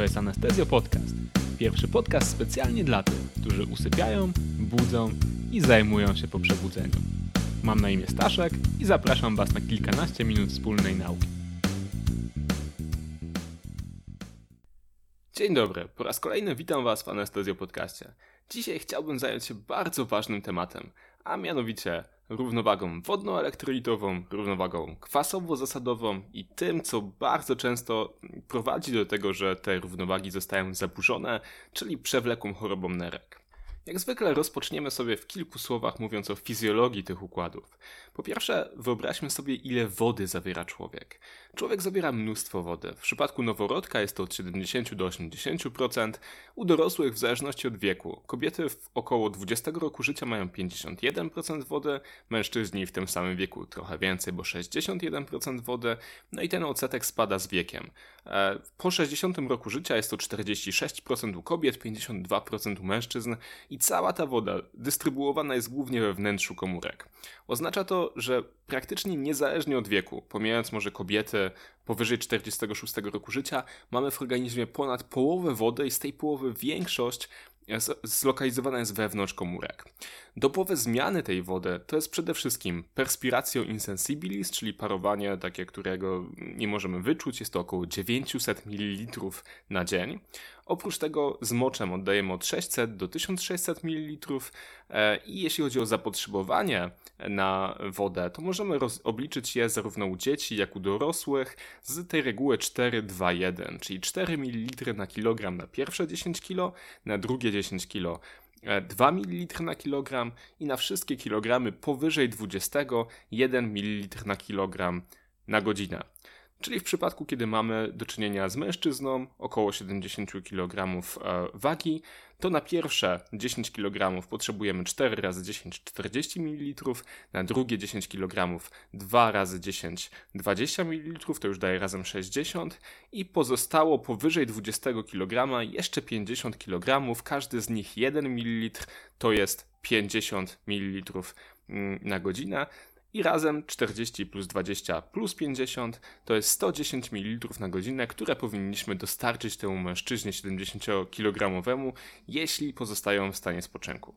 To jest Anestezjo Podcast. Pierwszy podcast specjalnie dla tych, którzy usypiają, budzą i zajmują się po przebudzeniu. Mam na imię Staszek i zapraszam Was na kilkanaście minut wspólnej nauki. Dzień dobry, po raz kolejny witam Was w Anestezjo Podcaście. Dzisiaj chciałbym zająć się bardzo ważnym tematem, a mianowicie równowagą wodno-elektrolitową, równowagą kwasowo-zasadową i tym, co bardzo często prowadzi do tego, że te równowagi zostają zaburzone, czyli przewlekłą chorobą nerek. Jak zwykle rozpoczniemy sobie w kilku słowach mówiąc o fizjologii tych układów. Po pierwsze, wyobraźmy sobie, ile wody zawiera człowiek. Człowiek zawiera mnóstwo wody. W przypadku noworodka jest to od 70 do 80%, u dorosłych w zależności od wieku. Kobiety w około 20 roku życia mają 51% wody, mężczyźni w tym samym wieku trochę więcej, bo 61% wody, no i ten odsetek spada z wiekiem. E, po 60 roku życia jest to 46% u kobiet, 52% u mężczyzn i cała ta woda dystrybuowana jest głównie we wnętrzu komórek. Oznacza to, że praktycznie niezależnie od wieku, pomijając może kobiety powyżej 46 roku życia, mamy w organizmie ponad połowę wody i z tej połowy większość zlokalizowana jest wewnątrz komórek. Dobowe zmiany tej wody to jest przede wszystkim perspiratio insensibilis, czyli parowanie takie, którego nie możemy wyczuć, jest to około 900 ml na dzień. Oprócz tego z moczem oddajemy od 600 do 1600 ml e, i jeśli chodzi o zapotrzebowanie na wodę, to możemy obliczyć je zarówno u dzieci, jak i u dorosłych z tej reguły 4-2-1, czyli 4 ml na kilogram na pierwsze 10 kg, na drugie 10 kg 2 ml na kilogram i na wszystkie kilogramy powyżej 20 1 ml na kilogram na godzinę. Czyli w przypadku, kiedy mamy do czynienia z mężczyzną, około 70 kg e, wagi, to na pierwsze 10 kg potrzebujemy 4 razy 10 40 ml, na drugie 10 kg 2 razy 10 20 ml, to już daje razem 60 i pozostało powyżej 20 kg jeszcze 50 kg, każdy z nich 1 ml to jest 50 ml mm, na godzinę i razem 40 plus 20 plus 50 to jest 110 ml na godzinę, które powinniśmy dostarczyć temu mężczyźnie 70-kilogramowemu, jeśli pozostają w stanie spoczynku.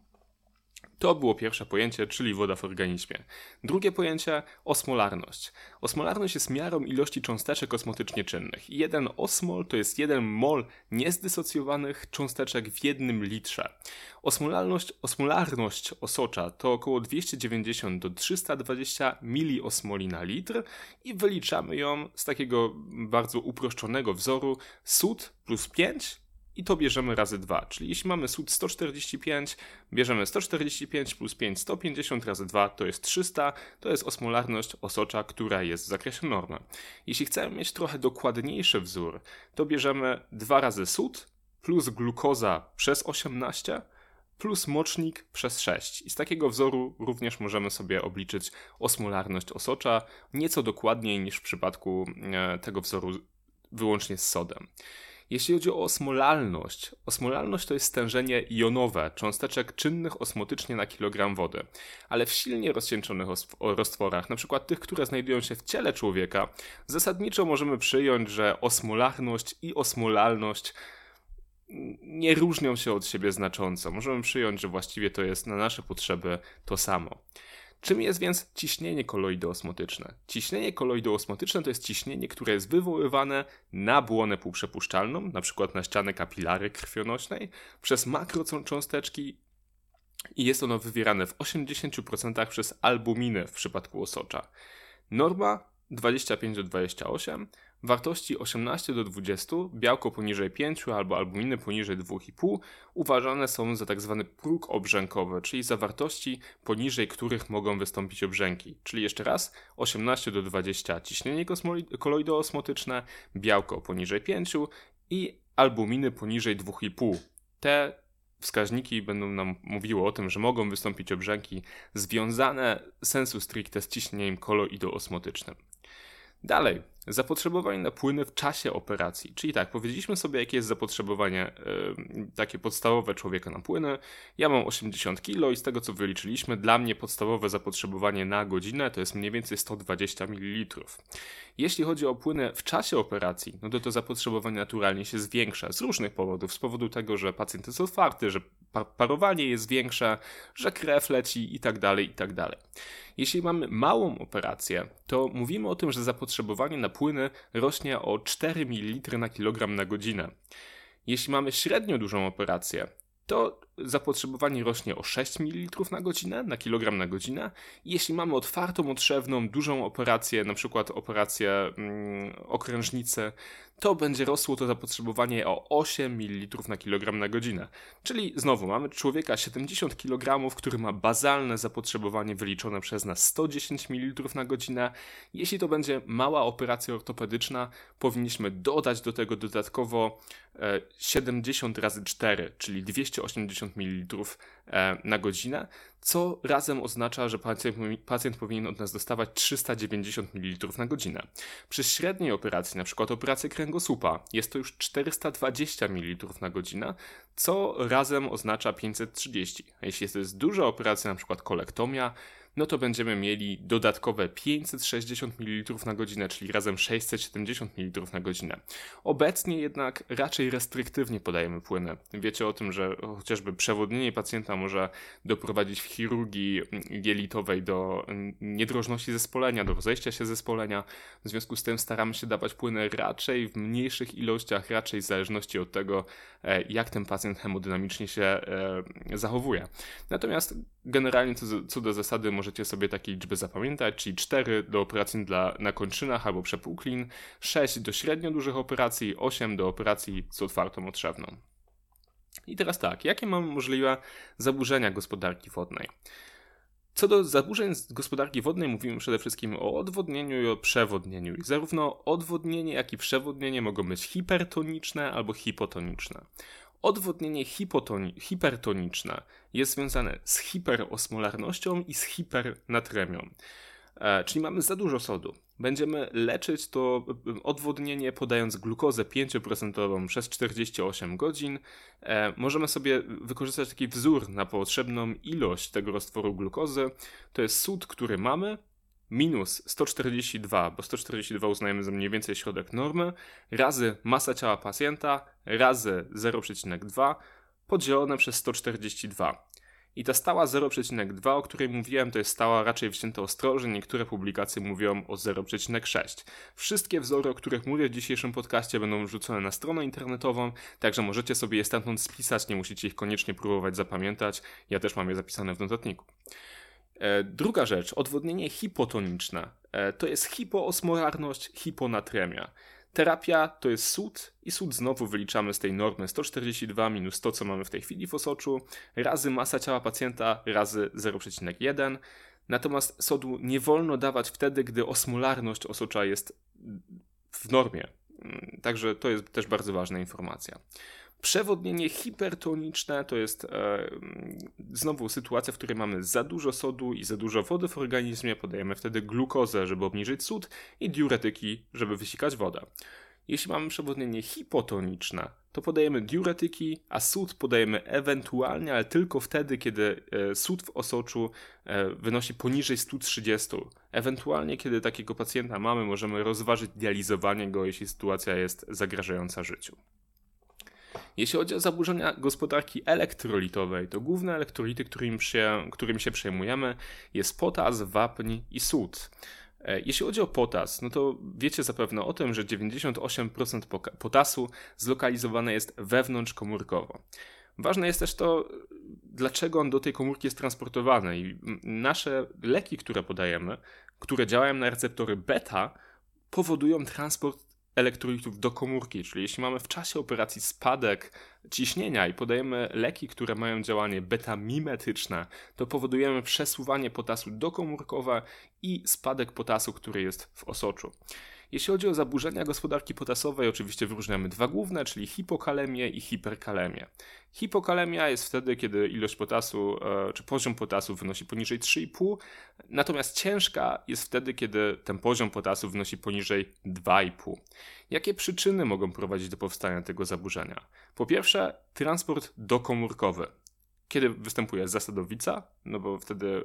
To było pierwsze pojęcie, czyli woda w organizmie. Drugie pojęcie osmolarność. Osmolarność jest miarą ilości cząsteczek osmotycznie czynnych. Jeden osmol to jest jeden mol niezdysocjowanych cząsteczek w jednym litrze. Osmolarność, osmolarność osocza to około 290 do 320 miliosmoli na litr i wyliczamy ją z takiego bardzo uproszczonego wzoru sód plus 5 i to bierzemy razy 2. Czyli jeśli mamy sód 145, bierzemy 145 plus 5, 150 razy 2 to jest 300, to jest osmolarność osocza, która jest w zakresie normy. Jeśli chcemy mieć trochę dokładniejszy wzór, to bierzemy 2 razy sód plus glukoza przez 18 plus mocznik przez 6. I z takiego wzoru również możemy sobie obliczyć osmolarność osocza nieco dokładniej niż w przypadku e, tego wzoru wyłącznie z sodem. Jeśli chodzi o osmolalność, osmolalność to jest stężenie jonowe cząsteczek czynnych osmotycznie na kilogram wody, ale w silnie rozcieńczonych roztworach, np. tych, które znajdują się w ciele człowieka, zasadniczo możemy przyjąć, że osmolarność i osmolalność nie różnią się od siebie znacząco. Możemy przyjąć, że właściwie to jest na nasze potrzeby to samo. Czym jest więc ciśnienie koloidoosmotyczne? Ciśnienie koloidoosmotyczne to jest ciśnienie, które jest wywoływane na błonę półprzepuszczalną, np. na ścianę kapilary krwionośnej, przez makrocząsteczki i jest ono wywierane w 80% przez albuminy w przypadku osocza. Norma 25 do 28, wartości 18 do 20, białko poniżej 5 albo albuminy poniżej 2,5 uważane są za tzw. Tak próg obrzękowy, czyli za wartości poniżej których mogą wystąpić obrzęki. Czyli jeszcze raz 18 do 20 ciśnienie koloidoosmotyczne, białko poniżej 5 i albuminy poniżej 2,5. Te wskaźniki będą nam mówiły o tym, że mogą wystąpić obrzęki związane sensu stricte z ciśnieniem koloidoosmotycznym. Dalej, zapotrzebowanie na płyny w czasie operacji. Czyli tak, powiedzieliśmy sobie, jakie jest zapotrzebowanie yy, takie podstawowe człowieka na płyny. Ja mam 80 kg i z tego co wyliczyliśmy, dla mnie podstawowe zapotrzebowanie na godzinę to jest mniej więcej 120 ml. Jeśli chodzi o płyny w czasie operacji, no to to zapotrzebowanie naturalnie się zwiększa z różnych powodów. Z powodu tego, że pacjent jest otwarty, że parowanie jest większe, że krew leci itd., tak itd. Tak Jeśli mamy małą operację, to mówimy o tym, że zapotrzebowanie na płyny rośnie o 4 ml na kilogram na godzinę. Jeśli mamy średnio dużą operację, to zapotrzebowanie rośnie o 6 ml na godzinę, na kilogram na godzinę. Jeśli mamy otwartą odszewną, dużą operację, na przykład operację mm, okrężnicy, to będzie rosło to zapotrzebowanie o 8 ml na kilogram na godzinę. Czyli znowu mamy człowieka 70 kg, który ma bazalne zapotrzebowanie wyliczone przez nas 110 ml na godzinę. Jeśli to będzie mała operacja ortopedyczna, powinniśmy dodać do tego dodatkowo 70 e, razy 4, czyli 280 ml e, na godzinę, co razem oznacza, że pacjent, pacjent powinien od nas dostawać 390 ml na godzinę. Przy średniej operacji, np. operacji kręgosłupa, jest to już 420 ml na godzinę, co razem oznacza 530. A jeśli to jest duża operacja, np. kolektomia, no to będziemy mieli dodatkowe 560 ml na godzinę, czyli razem 670 ml na godzinę. Obecnie jednak raczej restryktywnie podajemy płyny. Wiecie o tym, że chociażby przewodnienie pacjenta może doprowadzić w chirurgii jelitowej do niedrożności zespolenia, do rozejścia się zespolenia. W związku z tym staramy się dawać płyny raczej w mniejszych ilościach, raczej w zależności od tego, e, jak ten pacjent hemodynamicznie się e, zachowuje. Natomiast generalnie co, co do zasady możecie sobie takie liczby zapamiętać, czyli 4 do operacji dla, na kończynach albo przepłuklin, 6 do średnio dużych operacji, 8 do operacji z otwartą otrzewną. I teraz tak, jakie mamy możliwe zaburzenia gospodarki wodnej? Co do zaburzeń gospodarki wodnej mówimy przede wszystkim o odwodnieniu i o przewodnieniu. I zarówno odwodnienie, jak i przewodnienie mogą być hipertoniczne albo hipotoniczne. Odwodnienie hipertoniczne jest związane z hiperosmolarnością i z hipernatremią. E, czyli mamy za dużo sodu. Będziemy leczyć to odwodnienie podając glukozę 5% przez 48 godzin. E, możemy sobie wykorzystać taki wzór na potrzebną ilość tego roztworu glukozy. To jest sód, który mamy, minus 142, bo 142 uznajemy za mniej więcej środek normy, razy masa ciała pacjenta, razy 0,2 podzielone przez 142. I ta stała 0,2, o której mówiłem, to jest stała raczej wzięta ostrożnie. Niektóre publikacje mówią o 0,6. Wszystkie wzory, o których mówię w dzisiejszym podcaście, będą wrzucone na stronę internetową, także możecie sobie je stamtąd spisać, nie musicie ich koniecznie próbować zapamiętać. Ja też mam je zapisane w notatniku. E, druga rzecz, odwodnienie hipotoniczne. E, to jest hipoosmolarność, hiponatremia. Terapia to jest sód i sód znowu wyliczamy z tej normy 142 minus to, co mamy w tej chwili w osoczu, razy masa ciała pacjenta razy 0,1. Natomiast sodu nie wolno dawać wtedy, gdy osmolarność osocza jest w normie. Mm, także to jest też bardzo ważna informacja. Przewodnienie hipertoniczne to jest e, znowu sytuacja, w której mamy za dużo sodu i za dużo wody w organizmie. Podajemy wtedy glukozę, żeby obniżyć sód i diuretyki, żeby wysikać wodę. Jeśli mamy przewodnienie hipotoniczne, to podajemy diuretyki, a sód podajemy ewentualnie, ale tylko wtedy, kiedy e, sód w osoczu e, wynosi poniżej 130. Ewentualnie, kiedy takiego pacjenta mamy, możemy rozważyć dializowanie go, jeśli sytuacja jest zagrażająca życiu. Jeśli chodzi o zaburzenia gospodarki elektrolitowej, to główne elektrolity, którym się, którym się przejmujemy, jest potas, wapń i sód. E, jeśli chodzi o potas, no to wiecie zapewne o tym, że 98% potasu zlokalizowane jest wewnątrzkomórkowo. Ważne jest też to, dlaczego on do tej komórki jest transportowany. I nasze leki, które podajemy, które działają na receptory beta, powodują transport elektrolitów do komórki, czyli jeśli mamy w czasie operacji spadek ciśnienia i podajemy leki, które mają działanie beta-mimetyczne, to powodujemy przesuwanie potasu dokomórkowe i spadek potasu, który jest w osoczu. Jeśli chodzi o zaburzenia gospodarki potasowej, oczywiście wyróżniamy dwa główne, czyli hipokalemię i hiperkalemię. Hipokalemia jest wtedy, kiedy ilość potasu e, czy poziom potasu wynosi poniżej 3,5, natomiast ciężka jest wtedy, kiedy ten poziom potasu wynosi poniżej 2,5. Jakie przyczyny mogą prowadzić do powstania tego zaburzenia? Po pierwsze, transport dokomórkowy kiedy występuje zasadowica, no bo wtedy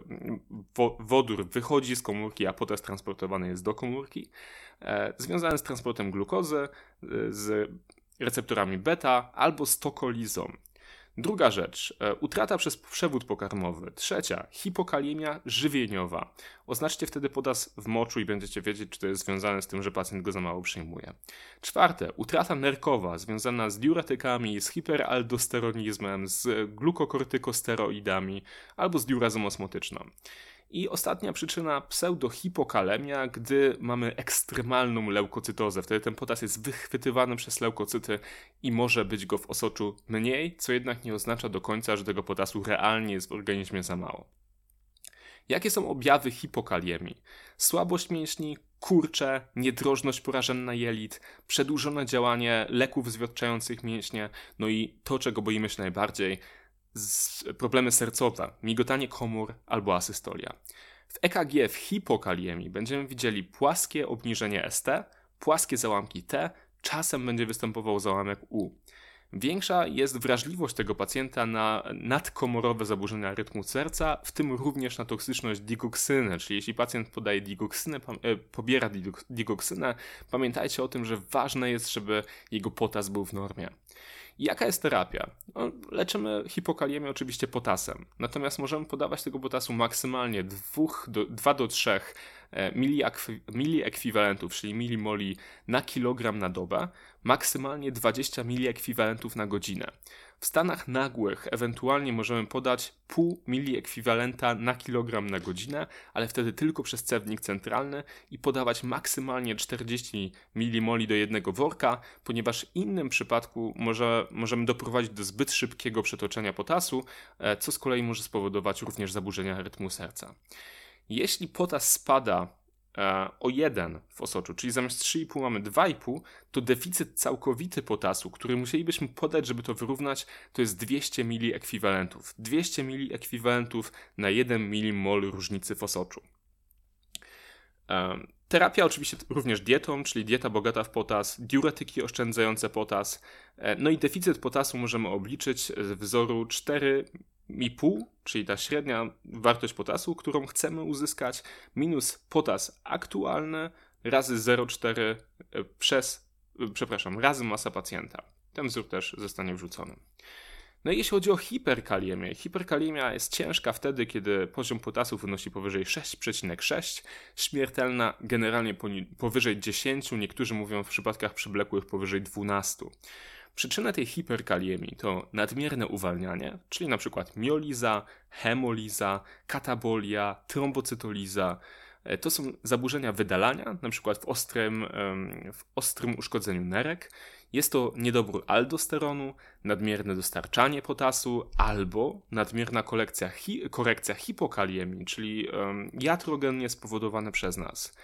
wo wodór wychodzi z komórki, a potem transportowany jest do komórki, e, związany z transportem glukozy, e, z receptorami beta albo z tokolizą. Druga rzecz, e, utrata przez przewód pokarmowy. Trzecia, hipokaliemia żywieniowa. Oznaczcie wtedy potas w moczu i będziecie wiedzieć, czy to jest związane z tym, że pacjent go za mało przyjmuje. Czwarte, utrata nerkowa związana z diuretykami, z hiperaldosteronizmem, z glukokortykosteroidami albo z diurazą osmotyczną. I ostatnia przyczyna pseudohipokalemia, gdy mamy ekstremalną leukocytozę. Wtedy ten potas jest wychwytywany przez leukocyty i może być go w osoczu mniej, co jednak nie oznacza do końca, że tego potasu realnie jest w organizmie za mało. Jakie są objawy hipokaliemii? Słabość mięśni, kurcze, niedrożność porażenna jelit, przedłużone działanie leków zwiotczających mięśnie, no i to, czego boimy się najbardziej, problemy sercowe, migotanie komór albo asystolia. W EKG w hipokaliemii będziemy widzieli płaskie obniżenie ST, płaskie załamki T, czasem będzie występował załamek U. Większa jest wrażliwość tego pacjenta na nadkomorowe zaburzenia rytmu serca, w tym również na toksyczność digoksyny, czyli jeśli pacjent podaje digoksynę, e, pobiera digoksynę, pamiętajcie o tym, że ważne jest, żeby jego potas był w normie. Jaka jest terapia? No, leczymy hipokaliemię oczywiście potasem, natomiast możemy podawać tego potasu maksymalnie 2 do, 2 do 3 e, miliekwiwalentów, czyli milimoli na kilogram na dobę, maksymalnie 20 miliekwiwalentów na godzinę. W stanach nagłych ewentualnie możemy podać pół miliekwiwalenta na kilogram na godzinę, ale wtedy tylko przez cewnik centralny i podawać maksymalnie 40 milimoli do jednego worka, ponieważ w innym przypadku może, możemy doprowadzić do zbyt szybkiego przetoczenia potasu, e, co z kolei może spowodować również zaburzenia rytmu serca. Jeśli potas spada E, o 1 w osoczu, czyli zamiast 3,5 mamy 2,5, to deficyt całkowity potasu, który musielibyśmy podać, żeby to wyrównać, to jest 200 mili ekwiwalentów. 200 mili ekwiwalentów na 1 milimol różnicy w osoczu. E, terapia oczywiście również dietą, czyli dieta bogata w potas, diuretyki oszczędzające potas. E, no i deficyt potasu możemy obliczyć z wzoru 4 pół, czyli ta średnia wartość potasu, którą chcemy uzyskać, minus potas aktualny razy 0,4 e, przez, e, przepraszam, razy masa pacjenta. Ten wzór też zostanie wrzucony. No i jeśli chodzi o hiperkaliemię, hiperkaliemia jest ciężka wtedy, kiedy poziom potasu wynosi powyżej 6,6, śmiertelna generalnie powyżej 10, niektórzy mówią w przypadkach przewlekłych powyżej 12. Przyczyna tej hiperkaliemii to nadmierne uwalnianie, czyli np. mioliza, hemoliza, katabolia, trombocytoliza. E, to są zaburzenia wydalania, np. w ostrym, w ostrym uszkodzeniu nerek. Jest to niedobór aldosteronu, nadmierne dostarczanie potasu albo nadmierna hi korekcja hipokaliemii, czyli jatrogennie spowodowane przez nas.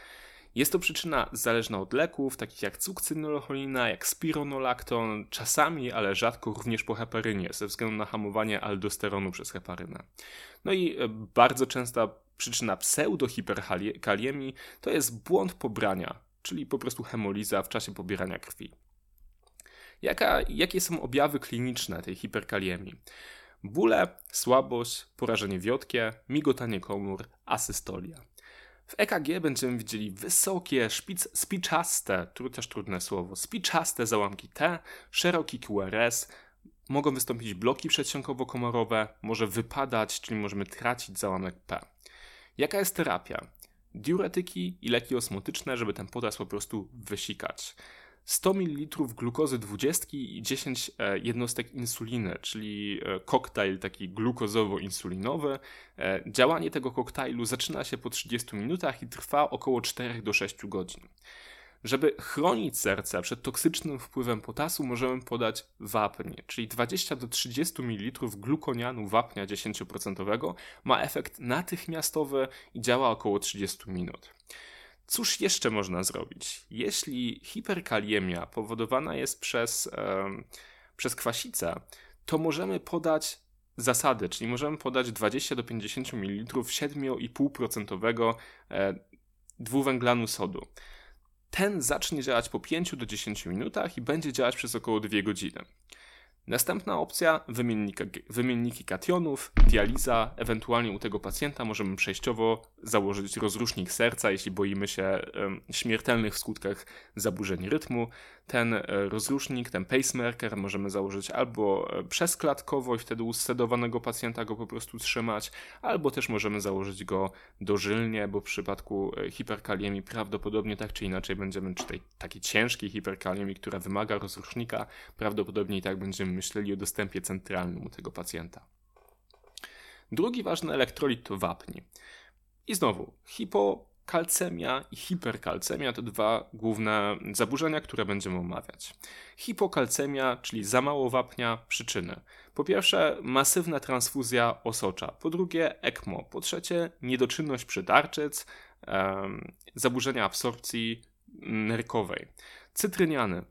Jest to przyczyna zależna od leków, takich jak cukcynolocholina, jak spironolakton, czasami, ale rzadko również po heparynie, ze względu na hamowanie aldosteronu przez heparynę. No i e, bardzo częsta przyczyna pseudohiperkaliemii to jest błąd pobrania, czyli po prostu hemoliza w czasie pobierania krwi. Jaka, jakie są objawy kliniczne tej hiperkaliemii? Bóle, słabość, porażenie wiotkie, migotanie komór, asystolia. W EKG będziemy widzieli wysokie, szpic, spiczaste, tu też trudne słowo, spiczaste załamki T, szeroki QRS, mogą wystąpić bloki przedsionkowo-komorowe, może wypadać, czyli możemy tracić załamek P. Jaka jest terapia? Diuretyki i leki osmotyczne, żeby ten potas po prostu wysikać. 100 ml glukozy 20 i 10 e, jednostek insuliny, czyli e, koktajl taki glukozowo-insulinowy. E, działanie tego koktajlu zaczyna się po 30 minutach i trwa około 4 do 6 godzin. Żeby chronić serce przed toksycznym wpływem potasu, możemy podać wapń, czyli 20 do 30 ml glukonianu wapnia 10% ma efekt natychmiastowy i działa około 30 minut. Cóż jeszcze można zrobić? Jeśli hiperkaliemia powodowana jest przez, e, przez kwasicę, to możemy podać zasady, czyli możemy podać 20 do 50 ml 7,5% e, dwuwęglanu sodu. Ten zacznie działać po 5 do 10 minutach i będzie działać przez około 2 godziny. Następna opcja wymienniki kationów, dializa, ewentualnie u tego pacjenta możemy przejściowo założyć rozrusznik serca, jeśli boimy się śmiertelnych w skutkach zaburzeń rytmu. Ten e, rozrusznik, ten pacemaker możemy założyć albo e, przesklatkowo i wtedy u pacjenta go po prostu trzymać, albo też możemy założyć go dożylnie, bo w przypadku e, hiperkaliemii prawdopodobnie tak czy inaczej będziemy, czy tej takiej ciężkiej hiperkaliemii, która wymaga rozrusznika, prawdopodobnie i tak będziemy myśleli o dostępie centralnym u tego pacjenta. Drugi ważny elektrolit to wapń. I znowu, hipokalcemia i hiperkalcemia to dwa główne zaburzenia, które będziemy omawiać. Hipokalcemia, czyli za mało wapnia, przyczyny. Po pierwsze, masywna transfuzja osocza. Po drugie, ECMO. Po trzecie, niedoczynność przydarczyc, um, zaburzenia absorpcji nerkowej. Cytryniany.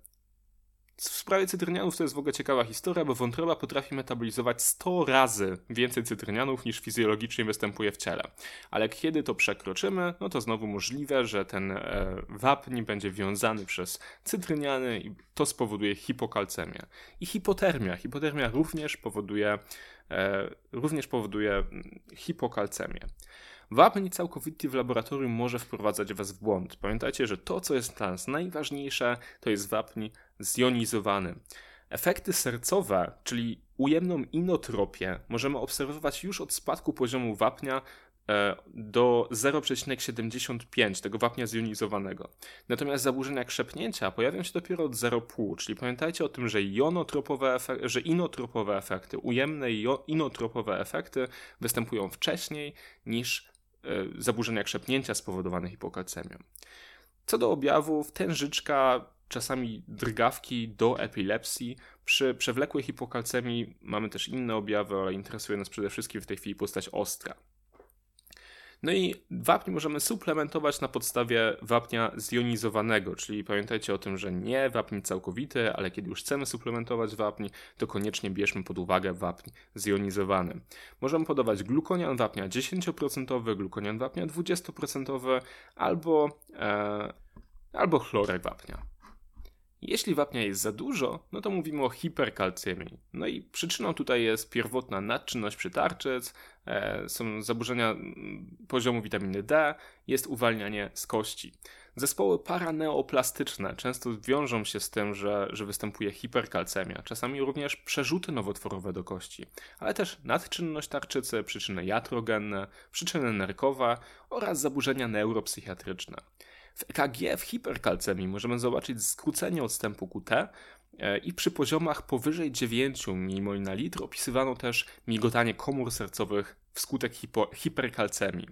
W sprawie cytrynianów to jest w ogóle ciekawa historia, bo wątroba potrafi metabolizować 100 razy więcej cytrynianów niż fizjologicznie występuje w ciele. Ale kiedy to przekroczymy, no to znowu możliwe, że ten e, wapń będzie wiązany przez cytryniany i to spowoduje hipokalcemię. I hipotermia. Hipotermia również powoduje, e, również powoduje mm, hipokalcemię. Wapń całkowity w laboratorium może wprowadzać Was w błąd. Pamiętajcie, że to, co jest dla nas najważniejsze, to jest wapń zjonizowany. Efekty sercowe, czyli ujemną inotropię, możemy obserwować już od spadku poziomu wapnia e, do 0,75 tego wapnia zjonizowanego. Natomiast zaburzenia krzepnięcia pojawią się dopiero od 0,5, czyli pamiętajcie o tym, że, jonotropowe efekty, że inotropowe efekty, ujemne inotropowe efekty występują wcześniej niż E, zaburzenia krzepnięcia spowodowane hipokalcemią. Co do objawów, tężyczka, czasami drgawki do epilepsji. Przy przewlekłej hipokalcemii mamy też inne objawy, ale interesuje nas przede wszystkim w tej chwili postać ostra. No i wapń możemy suplementować na podstawie wapnia zjonizowanego, czyli pamiętajcie o tym, że nie wapń całkowity, ale kiedy już chcemy suplementować wapń, to koniecznie bierzmy pod uwagę wapń zjonizowany. Możemy podawać glukonian wapnia 10%, glukonian wapnia 20% albo, e, albo chlorek wapnia. Jeśli wapnia jest za dużo, no to mówimy o hiperkalcemii. No i przyczyną tutaj jest pierwotna nadczynność przytarczyc, e, są zaburzenia mm, poziomu witaminy D, jest uwalnianie z kości. Zespoły paraneoplastyczne często wiążą się z tym, że, że występuje hiperkalcemia, czasami również przerzuty nowotworowe do kości, ale też nadczynność tarczycy, przyczyny jatrogenne, przyczyny nerkowe oraz zaburzenia neuropsychiatryczne. W EKG w hiperkalcemii możemy zobaczyć skrócenie odstępu QT e, i przy poziomach powyżej 9 mmol na litr opisywano też migotanie komór sercowych wskutek hiperkalcemii.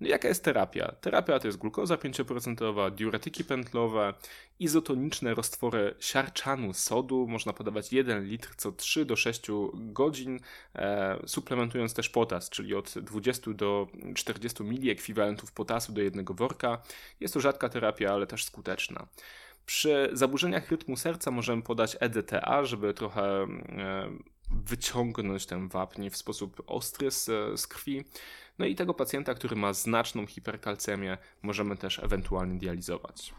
No jaka jest terapia? Terapia to jest glukoza 5%, diuretyki pętlowe, izotoniczne roztwory siarczanu sodu. Można podawać 1 litr co 3 do 6 godzin, e, suplementując też potas, czyli od 20 do 40 mili ekwiwalentów potasu do jednego worka. Jest to rzadka terapia, ale też skuteczna. Przy zaburzeniach rytmu serca możemy podać EDTA, żeby trochę e, wyciągnąć ten wapń w sposób ostry z, z krwi. No i tego pacjenta, który ma znaczną hiperkalcemię, możemy też ewentualnie dializować.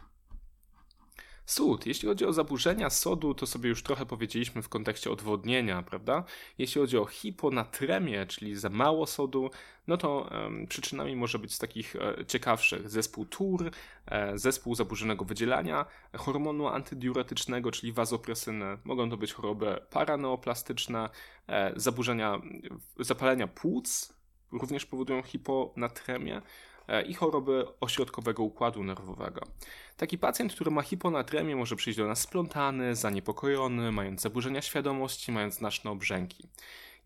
Sód. Jeśli chodzi o zaburzenia sodu, to sobie już trochę powiedzieliśmy w kontekście odwodnienia, prawda? Jeśli chodzi o hiponatremię, czyli za mało sodu, no to um, przyczynami może być z takich e, ciekawszych zespół TUR, e, zespół zaburzonego wydzielania hormonu antydiuretycznego, czyli wazopresyny. Mogą to być choroby paraneoplastyczne, e, zaburzenia zapalenia płuc, również powodują hiponatremię i choroby ośrodkowego układu nerwowego. Taki pacjent, który ma hiponatremię, może przyjść do nas splątany, zaniepokojony, mając zaburzenia świadomości, mając znaczne obrzęki.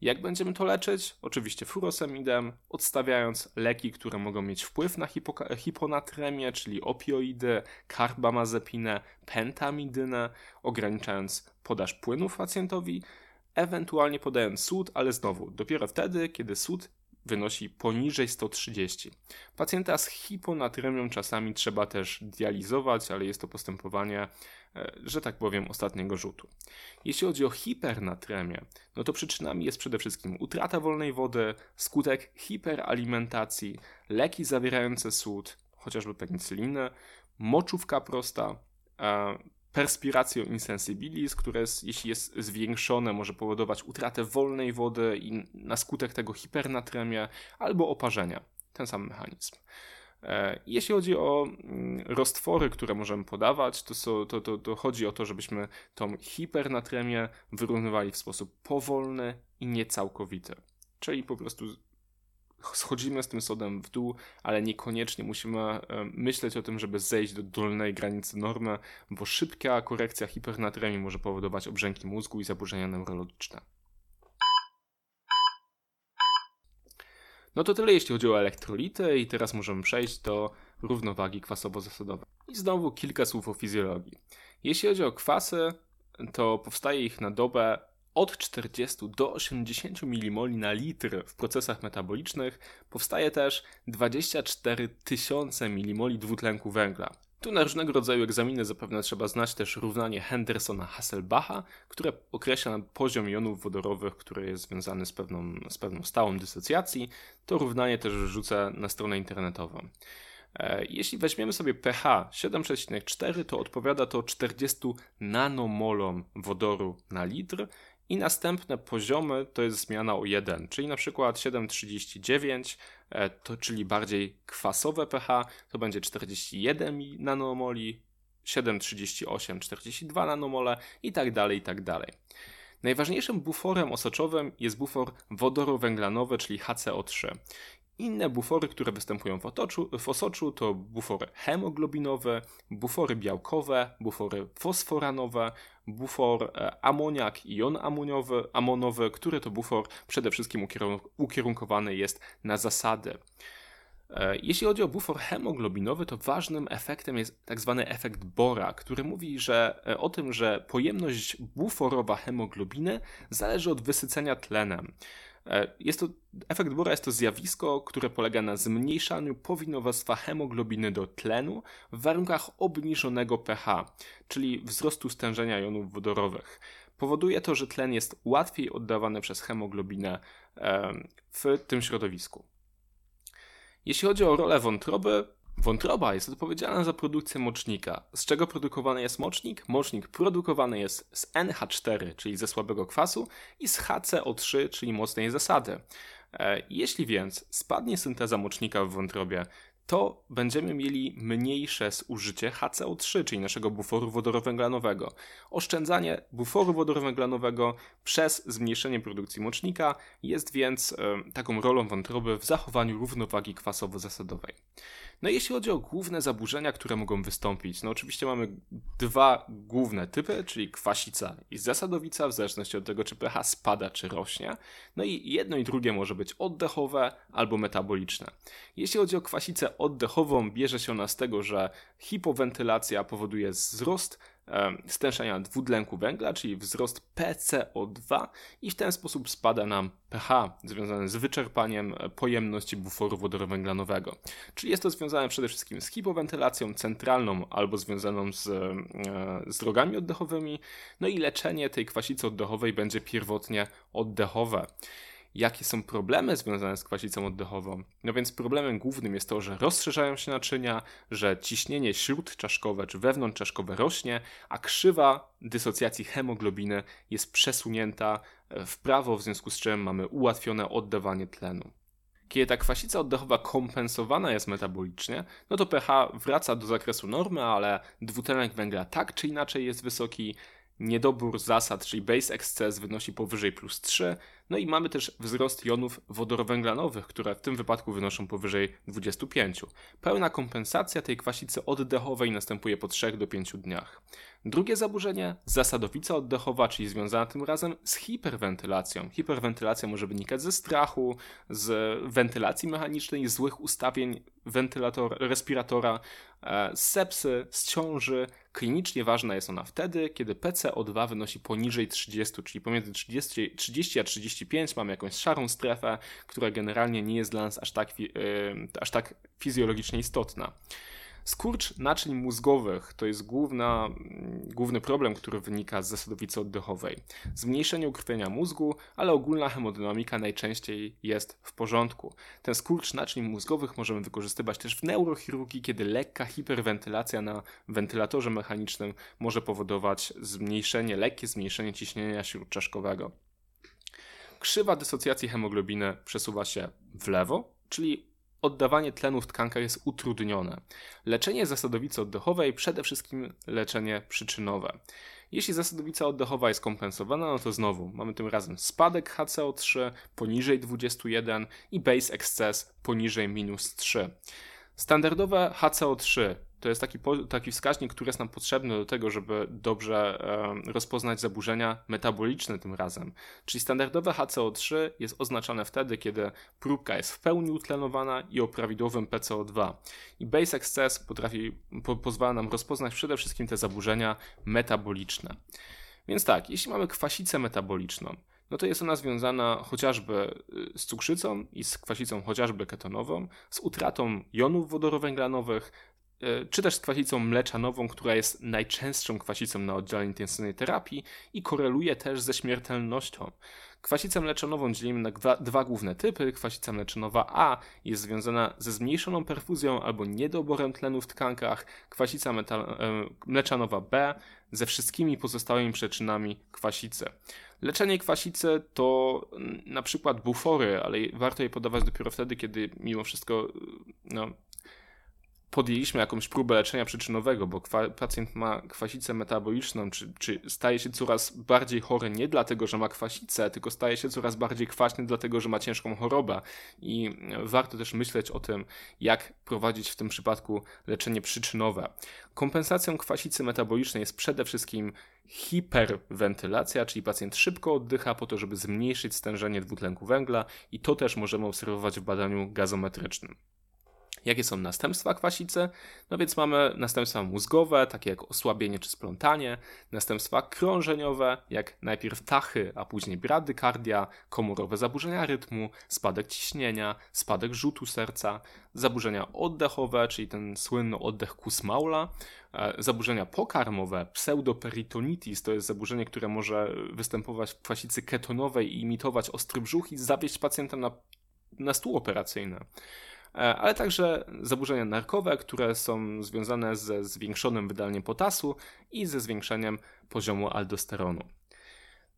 Jak będziemy to leczyć? Oczywiście furosemidem, odstawiając leki, które mogą mieć wpływ na hiponatremię, czyli opioidy, karbamazepinę, pentamidynę, ograniczając podaż płynów pacjentowi, ewentualnie podając sód, ale znowu dopiero wtedy, kiedy sód wynosi poniżej 130. Pacjenta z hiponatremią czasami trzeba też dializować, ale jest to postępowanie, e, że tak powiem, ostatniego rzutu. Jeśli chodzi o hipernatremię, no to przyczynami jest przede wszystkim utrata wolnej wody, skutek hiperalimentacji, leki zawierające sód, chociażby penicylinę, moczówka prosta, perspiratio insensibilis, które jeśli jest zwiększone, może powodować utratę wolnej wody i na skutek tego hipernatremię albo oparzenia. Ten sam mechanizm. E, jeśli chodzi o mm, roztwory, które możemy podawać, to, to, to, to chodzi o to, żebyśmy tą hipernatremię wyrównywali w sposób powolny i niecałkowity. Czyli po prostu schodzimy z tym sodem w dół, ale niekoniecznie musimy myśleć o tym, żeby zejść do dolnej granicy normy, bo szybka korekcja hipernatremii może powodować obrzęki mózgu i zaburzenia neurologiczne. No to tyle jeśli chodzi o elektrolity i teraz możemy przejść do równowagi kwasowo-zasadowej. I znowu kilka słów o fizjologii. Jeśli chodzi o kwasy, to powstaje ich na dobę od 40 do 80 mmol na litr w procesach metabolicznych powstaje też 24 tysiące mmol dwutlenku węgla. Tu na różnego rodzaju egzaminy zapewne trzeba znać też równanie Hendersona-Hasselbacha, które określa poziom jonów wodorowych, który jest związany z pewną, z pewną stałą dysocjacji. To równanie też wrzucę na stronę internetową. E, jeśli weźmiemy sobie pH 7,4, to odpowiada to 40 nanomolom wodoru na litr i następne poziomy to jest zmiana o 1, czyli na przykład 7,39, e, to, czyli bardziej kwasowe pH, to będzie 41 nanomoli, 7,38, 42 nanomole i tak dalej, i tak dalej. Najważniejszym buforem osoczowym jest bufor wodorowęglanowy, czyli HCO3. Inne bufory, które występują w, otoczu, w osoczu to bufory hemoglobinowe, bufory białkowe, bufory fosforanowe, bufor e, amoniak jon amoniowy, amonowy, który to bufor przede wszystkim ukierunkowany jest na zasady. E, jeśli chodzi o bufor hemoglobinowy, to ważnym efektem jest tak zwany efekt Bora, który mówi że, e, o tym, że pojemność buforowa hemoglobiny zależy od wysycenia tlenem. E, jest to, efekt Bora jest to zjawisko, które polega na zmniejszaniu powinowactwa hemoglobiny do tlenu w warunkach obniżonego pH, czyli wzrostu stężenia jonów wodorowych. Powoduje to, że tlen jest łatwiej oddawany przez hemoglobinę w tym środowisku. Jeśli chodzi o rolę wątroby, Wątroba jest odpowiedzialna za produkcję mocznika. Z czego produkowany jest mocznik? Mocznik produkowany jest z NH4, czyli ze słabego kwasu, i z HCO3, czyli mocnej zasady. E, jeśli więc spadnie synteza mocznika w wątrobie, to będziemy mieli mniejsze zużycie HCO3, czyli naszego buforu wodorowęglanowego. Oszczędzanie buforu wodorowęglanowego przez zmniejszenie produkcji mocznika jest więc e, taką rolą wątroby w zachowaniu równowagi kwasowo-zasadowej. No jeśli chodzi o główne zaburzenia, które mogą wystąpić, no oczywiście mamy dwa główne typy, czyli kwasica i zasadowica, w zależności od tego, czy pH spada, czy rośnie. No i jedno i drugie może być oddechowe albo metaboliczne. Jeśli chodzi o kwasicę oddechową, bierze się ona z tego, że hipowentylacja powoduje wzrost stężenia dwutlenku węgla, czyli wzrost PCO2 i w ten sposób spada nam pH związane z wyczerpaniem pojemności buforu wodorowęglanowego. Czyli jest to związane przede wszystkim z hipowentylacją centralną albo związaną z, z drogami oddechowymi, no i leczenie tej kwasicy oddechowej będzie pierwotnie oddechowe jakie są problemy związane z kwasicą oddechową. No więc problemem głównym jest to, że rozszerzają się naczynia, że ciśnienie śródczaszkowe czy wewnątrzczaszkowe rośnie, a krzywa dysocjacji hemoglobiny jest przesunięta w prawo, w związku z czym mamy ułatwione oddawanie tlenu. Kiedy ta kwasica oddechowa kompensowana jest metabolicznie, no to pH wraca do zakresu normy, ale dwutlenek węgla tak czy inaczej jest wysoki, niedobór zasad, czyli base excess wynosi powyżej plus 3, no i mamy też wzrost jonów wodorowęglanowych, które w tym wypadku wynoszą powyżej 25. Pełna kompensacja tej kwasicy oddechowej następuje po 3 do 5 dniach. Drugie zaburzenie, zasadowica oddechowa, czyli związana tym razem z hiperwentylacją. Hiperwentylacja może wynikać ze strachu, z wentylacji mechanicznej, złych ustawień wentylator, respiratora, e, z sepsy, z ciąży. Klinicznie ważna jest ona wtedy, kiedy PCO2 wynosi poniżej 30, czyli pomiędzy 30, 30 a 30 35 mamy jakąś szarą strefę, która generalnie nie jest dla nas aż tak, yy, aż tak fizjologicznie istotna. Skurcz naczyń mózgowych to jest główna, główny problem, który wynika z zasadowicy oddechowej. Zmniejszenie ukrwienia mózgu, ale ogólna hemodynamika najczęściej jest w porządku. Ten skurcz naczyń mózgowych możemy wykorzystywać też w neurochirurgii, kiedy lekka hiperwentylacja na wentylatorze mechanicznym może powodować zmniejszenie, lekkie zmniejszenie ciśnienia śródczaszkowego. Krzywa dysocjacji hemoglobiny przesuwa się w lewo, czyli oddawanie tlenu w tkankach jest utrudnione. Leczenie zasadowicy oddechowej przede wszystkim leczenie przyczynowe. Jeśli zasadowica oddechowa jest kompensowana, no to znowu mamy tym razem spadek HCO3 poniżej 21 i base excess poniżej minus 3. Standardowe HCO3 to jest taki, taki wskaźnik, który jest nam potrzebny do tego, żeby dobrze e, rozpoznać zaburzenia metaboliczne tym razem. Czyli standardowe HCO3 jest oznaczane wtedy, kiedy próbka jest w pełni utlenowana i o prawidłowym PCO2. I Base Excess potrafi, po, pozwala nam rozpoznać przede wszystkim te zaburzenia metaboliczne. Więc tak, jeśli mamy kwasicę metaboliczną, no to jest ona związana chociażby y, z cukrzycą i z kwasicą chociażby ketonową, z utratą jonów wodorowęglanowych, czy też z kwasicą mleczanową, która jest najczęstszą kwasicą na oddziale intensywnej terapii i koreluje też ze śmiertelnością. Kwasicę mleczanową dzielimy na dwa, dwa, główne typy. Kwasica mleczanowa A jest związana ze zmniejszoną perfuzją albo niedoborem tlenu w tkankach. Kwasica metal, e, mleczanowa B ze wszystkimi pozostałymi przyczynami kwasicy. Leczenie kwasicy to mm, na przykład bufory, ale warto je podawać dopiero wtedy, kiedy mimo wszystko no, podjęliśmy jakąś próbę leczenia przyczynowego, bo pacjent ma kwasicę metaboliczną, czy, czy staje się coraz bardziej chory nie dlatego, że ma kwasicę, tylko staje się coraz bardziej kwaśny dlatego, że ma ciężką chorobę. I warto też myśleć o tym, jak prowadzić w tym przypadku leczenie przyczynowe. Kompensacją kwasicy metabolicznej jest przede wszystkim hiperwentylacja, czyli pacjent szybko oddycha po to, żeby zmniejszyć stężenie dwutlenku węgla i to też możemy obserwować w badaniu gazometrycznym. Jakie są następstwa kwasicy? No więc mamy następstwa mózgowe, takie jak osłabienie czy splątanie, następstwa krążeniowe, jak najpierw tachy, a później bradykardia, komorowe zaburzenia rytmu, spadek ciśnienia, spadek rzutu serca, zaburzenia oddechowe, czyli ten słynny oddech Kussmaula, e, zaburzenia pokarmowe, pseudoperitonitis, to jest zaburzenie, które może występować w kwasicy ketonowej i imitować ostry brzuch i zawieść pacjenta na, na stół operacyjny. E, ale także zaburzenia narkowe, które są związane ze zwiększonym wydaleniem potasu i ze zwiększeniem poziomu aldosteronu.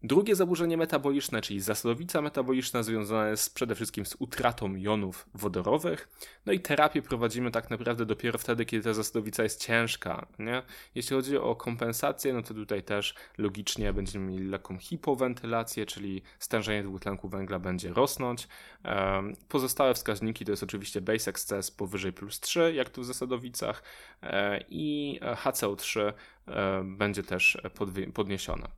Drugie zaburzenie metaboliczne, czyli zasadowica metaboliczna, związane jest przede wszystkim z utratą jonów wodorowych. No i terapię prowadzimy tak naprawdę dopiero wtedy, kiedy ta zasadowica jest ciężka. Nie? Jeśli chodzi o kompensację, no to tutaj też logicznie będziemy mieli lekką hipowentylację, czyli stężenie dwutlenku węgla będzie rosnąć. Pozostałe wskaźniki to jest oczywiście base excess powyżej plus 3, jak tu w zasadowicach, e, i HCO3 e, będzie też podniesione.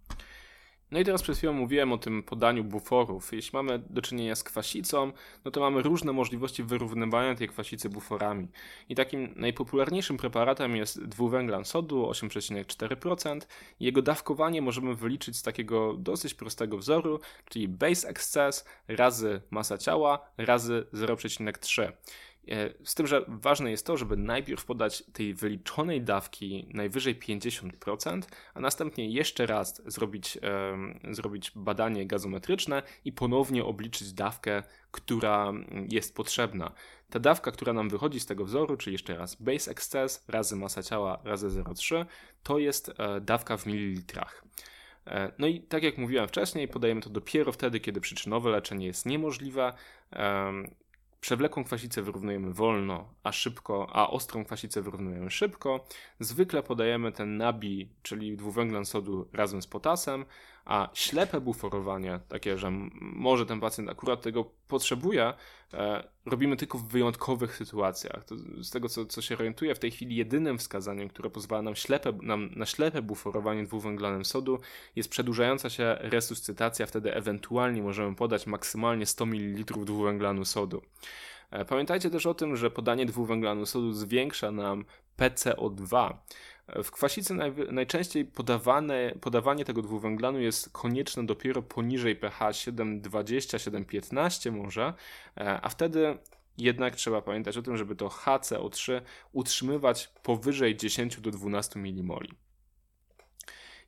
No i teraz przed chwilą mówiłem o tym podaniu buforów. Jeśli mamy do czynienia z kwasicą, no to mamy różne możliwości wyrównywania tej kwasicy buforami. I takim najpopularniejszym preparatem jest dwuwęglan sodu 8,4%. Jego dawkowanie możemy wyliczyć z takiego dosyć prostego wzoru, czyli base excess razy masa ciała razy 0,3. E, z tym, że ważne jest to, żeby najpierw podać tej wyliczonej dawki najwyżej 50%, a następnie jeszcze raz zrobić, zrobić badanie gazometryczne i ponownie obliczyć dawkę, która jest potrzebna. Ta dawka, która nam wychodzi z tego wzoru, czyli jeszcze raz base excess razy masa ciała razy 0,3, to jest e, dawka w mililitrach. E, no i tak jak mówiłem wcześniej, podajemy to dopiero wtedy, kiedy przyczynowe leczenie jest niemożliwe. Przewlekłą kwasicę wyrównujemy wolno, a szybko, a ostrą kwasicę wyrównujemy szybko. Zwykle podajemy ten nabi, czyli dwuwęglan sodu razem z potasem, a ślepe buforowanie, takie, że może ten pacjent akurat tego potrzebuje, e, robimy tylko w wyjątkowych sytuacjach. To z tego, co, co się orientuję, w tej chwili jedynym wskazaniem, które pozwala nam, ślepe, nam na ślepe buforowanie dwuwęglanem sodu jest przedłużająca się resuscytacja, wtedy ewentualnie możemy podać maksymalnie 100 ml dwuwęglanu sodu. E, pamiętajcie też o tym, że podanie dwuwęglanu sodu zwiększa nam PCO2, W kwasicy naj, najczęściej podawane, podawanie tego dwuwęglanu jest konieczne dopiero poniżej pH 7,20-7,15 może, a wtedy jednak trzeba pamiętać o tym, żeby to HCO3 utrzymywać powyżej 10 do 12 mmol.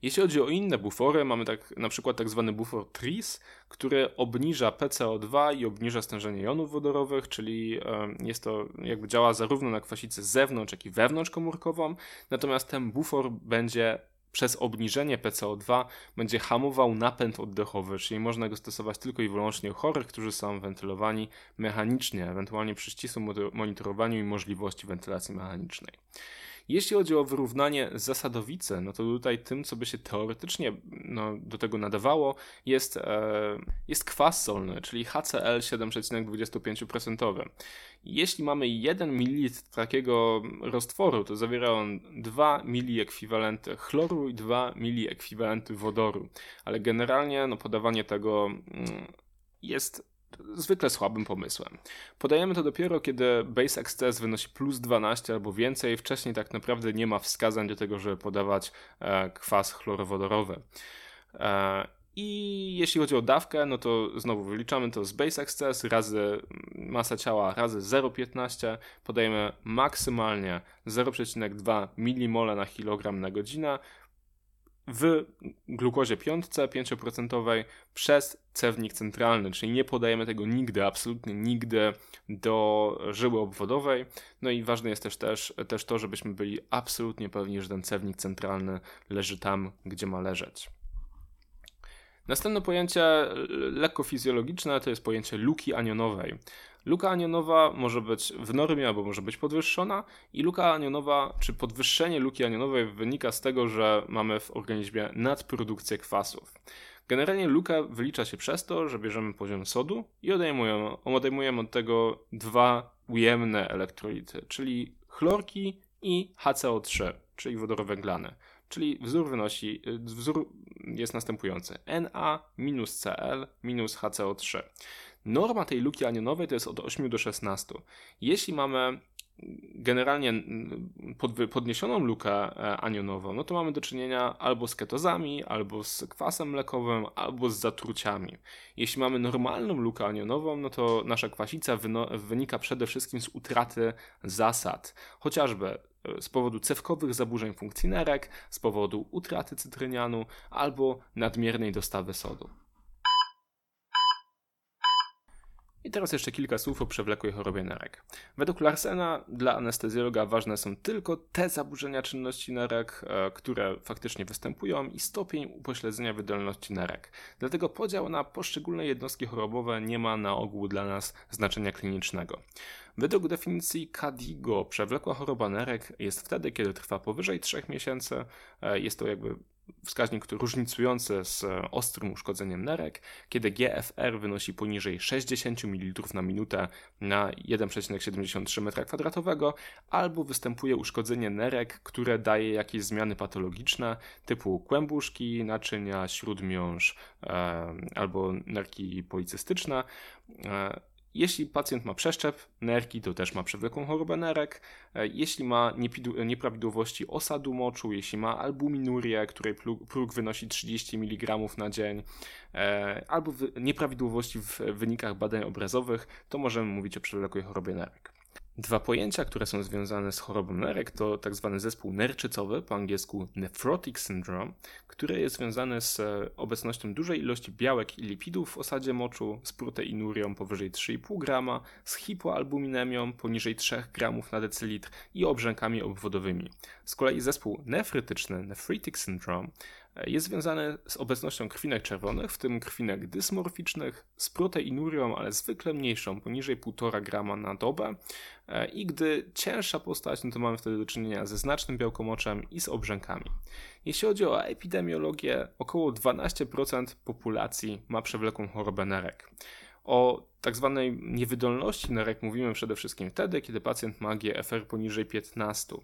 Jeśli chodzi o inne bufory, mamy tak, na przykład tak zwany bufor TRIS, który obniża PCO2 i obniża stężenie jonów wodorowych, czyli jest to jakby działa zarówno na kwasicę zewnątrz, jak i wewnątrzkomórkową, natomiast ten bufor będzie przez obniżenie PCO2 będzie hamował napęd oddechowy, czyli można go stosować tylko i wyłącznie u chorych, którzy są wentylowani mechanicznie, ewentualnie przy ścisłym monitorowaniu i możliwości wentylacji mechanicznej. Jeśli chodzi o wyrównanie zasadowice, no to tutaj tym, co by się teoretycznie no, do tego nadawało, jest, e, jest kwas solny, czyli HCl 7,25%. Jeśli mamy 1 ml takiego roztworu, to zawiera on 2 mili ekwiwalenty chloru i 2 mili ekwiwalenty wodoru, ale generalnie no, podawanie tego mm, jest zwykle słabym pomysłem. Podajemy to dopiero, kiedy base excess wynosi plus 12 albo więcej. Wcześniej tak naprawdę nie ma wskazań do tego, żeby podawać e, kwas chlorowodorowy. E, I jeśli chodzi o dawkę, no to znowu wyliczamy to z base excess razy masa ciała razy 0,15. Podajemy maksymalnie 0,2 mmol na kilogram na godzinę w glukozie piątce 5% przez cewnik centralny, czyli nie podajemy tego nigdy, absolutnie nigdy do żyły obwodowej. No i ważne jest też, też, też to, żebyśmy byli absolutnie pewni, że ten cewnik centralny leży tam, gdzie ma leżeć. Następne pojęcie lekko fizjologiczne to jest pojęcie luki anionowej. Luka anionowa może być w normie albo może być podwyższona i luka anionowa, czy podwyższenie luki anionowej wynika z tego, że mamy w organizmie nadprodukcję kwasów. Generalnie luka wylicza się przez to, że bierzemy poziom sodu i odejmujemy, odejmujemy od tego dwa ujemne elektrolity, czyli chlorki i HCO3, czyli wodorowęglane. Czyli wzór wynosi, wzór jest następujący: Na minus Cl minus HCO3. Norma tej luki anionowej to jest od 8 do 16. Jeśli mamy generalnie podniesioną lukę e, anionową, no to mamy do czynienia albo z ketozami, albo z kwasem mlekowym, albo z zatruciami. Jeśli mamy normalną lukę anionową, no to nasza kwasica wynika przede wszystkim z utraty zasad, chociażby e, z powodu cewkowych zaburzeń funkcji nerek, z powodu utraty cytrynianu albo nadmiernej dostawy sodu. I teraz jeszcze kilka słów o przewlekłej chorobie nerek. Według Larsena dla anestezjologa ważne są tylko te zaburzenia czynności nerek, e, które faktycznie występują i stopień upośledzenia wydolności nerek. Dlatego podział na poszczególne jednostki chorobowe nie ma na ogół dla nas znaczenia klinicznego. Według definicji KDIGO przewlekła choroba nerek jest wtedy, kiedy trwa powyżej 3 miesięcy. E, jest to jakby wskaźnik różnicujący z e, ostrym uszkodzeniem nerek, kiedy GFR wynosi poniżej 60 ml na minutę na 1,73 m2, albo występuje uszkodzenie nerek, które daje jakieś zmiany patologiczne typu kłębuszki, naczynia, śródmiąższ e, albo nerki policystyczne. Jeśli pacjent ma przeszczep nerki, to też ma przewlekłą chorobę nerek. E, jeśli ma nieprawidłowości osadu moczu, jeśli ma albuminurię, której próg wynosi 30 mg na dzień, e, albo nieprawidłowości w wynikach badań obrazowych, to możemy mówić o przewlekłej chorobie nerek. Dwa pojęcia, które są związane z chorobą nerek, to tak zwany zespół nerczycowy, po angielsku nephrotic syndrome, który jest związany z e, obecnością dużej ilości białek i lipidów w osadzie moczu, z proteinurią powyżej 3,5 grama, z hipoalbuminemią poniżej 3 gramów na decylitr i obrzękami obwodowymi. Z kolei zespół nefrytyczny, nephritic syndrome, jest związany z obecnością krwinek czerwonych, w tym krwinek dysmorficznych, z proteinurią, ale zwykle mniejszą, poniżej 1,5 grama na dobę. E, I gdy cięższa postać, no to mamy wtedy do czynienia ze znacznym białkomoczem i z obrzękami. Jeśli chodzi o epidemiologię, około 12% populacji ma przewlekłą chorobę nerek. O tak zwanej niewydolności nerek mówimy przede wszystkim wtedy, kiedy pacjent ma GFR poniżej 15.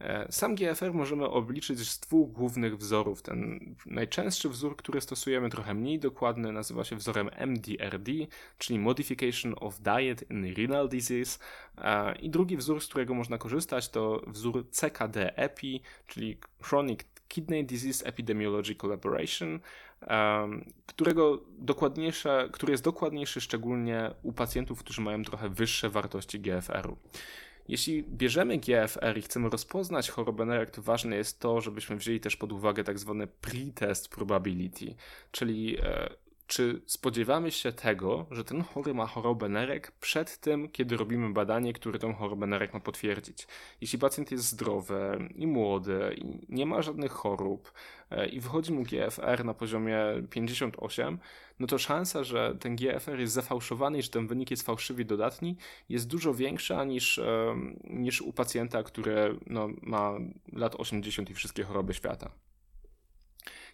E, sam GFR możemy obliczyć z dwóch głównych wzorów. Ten najczęstszy wzór, który stosujemy, trochę mniej dokładny, nazywa się wzorem MDRD, czyli Modification of Diet in Renal Disease. E, I drugi wzór, z którego można korzystać, to wzór CKD-EPI, czyli Chronic Kidney Disease Epidemiology Collaboration, którego dokładniejsze, który jest dokładniejszy szczególnie u pacjentów, którzy mają trochę wyższe wartości GFR-u. Jeśli bierzemy GFR i chcemy rozpoznać chorobę nerek, to ważne jest to, żebyśmy wzięli też pod uwagę tak zwane pre-test probability, czyli e, czy spodziewamy się tego, że ten chory ma chorobę nerek przed tym, kiedy robimy badanie, które tę chorobę nerek ma potwierdzić. Jeśli pacjent jest zdrowy i młody i nie ma żadnych chorób e, i wychodzi mu GFR na poziomie 58, no to szansa, że ten GFR jest zafałszowany i że ten wynik jest fałszywie dodatni, jest dużo większa niż, e, niż u pacjenta, który no, ma lat 80 i wszystkie choroby świata.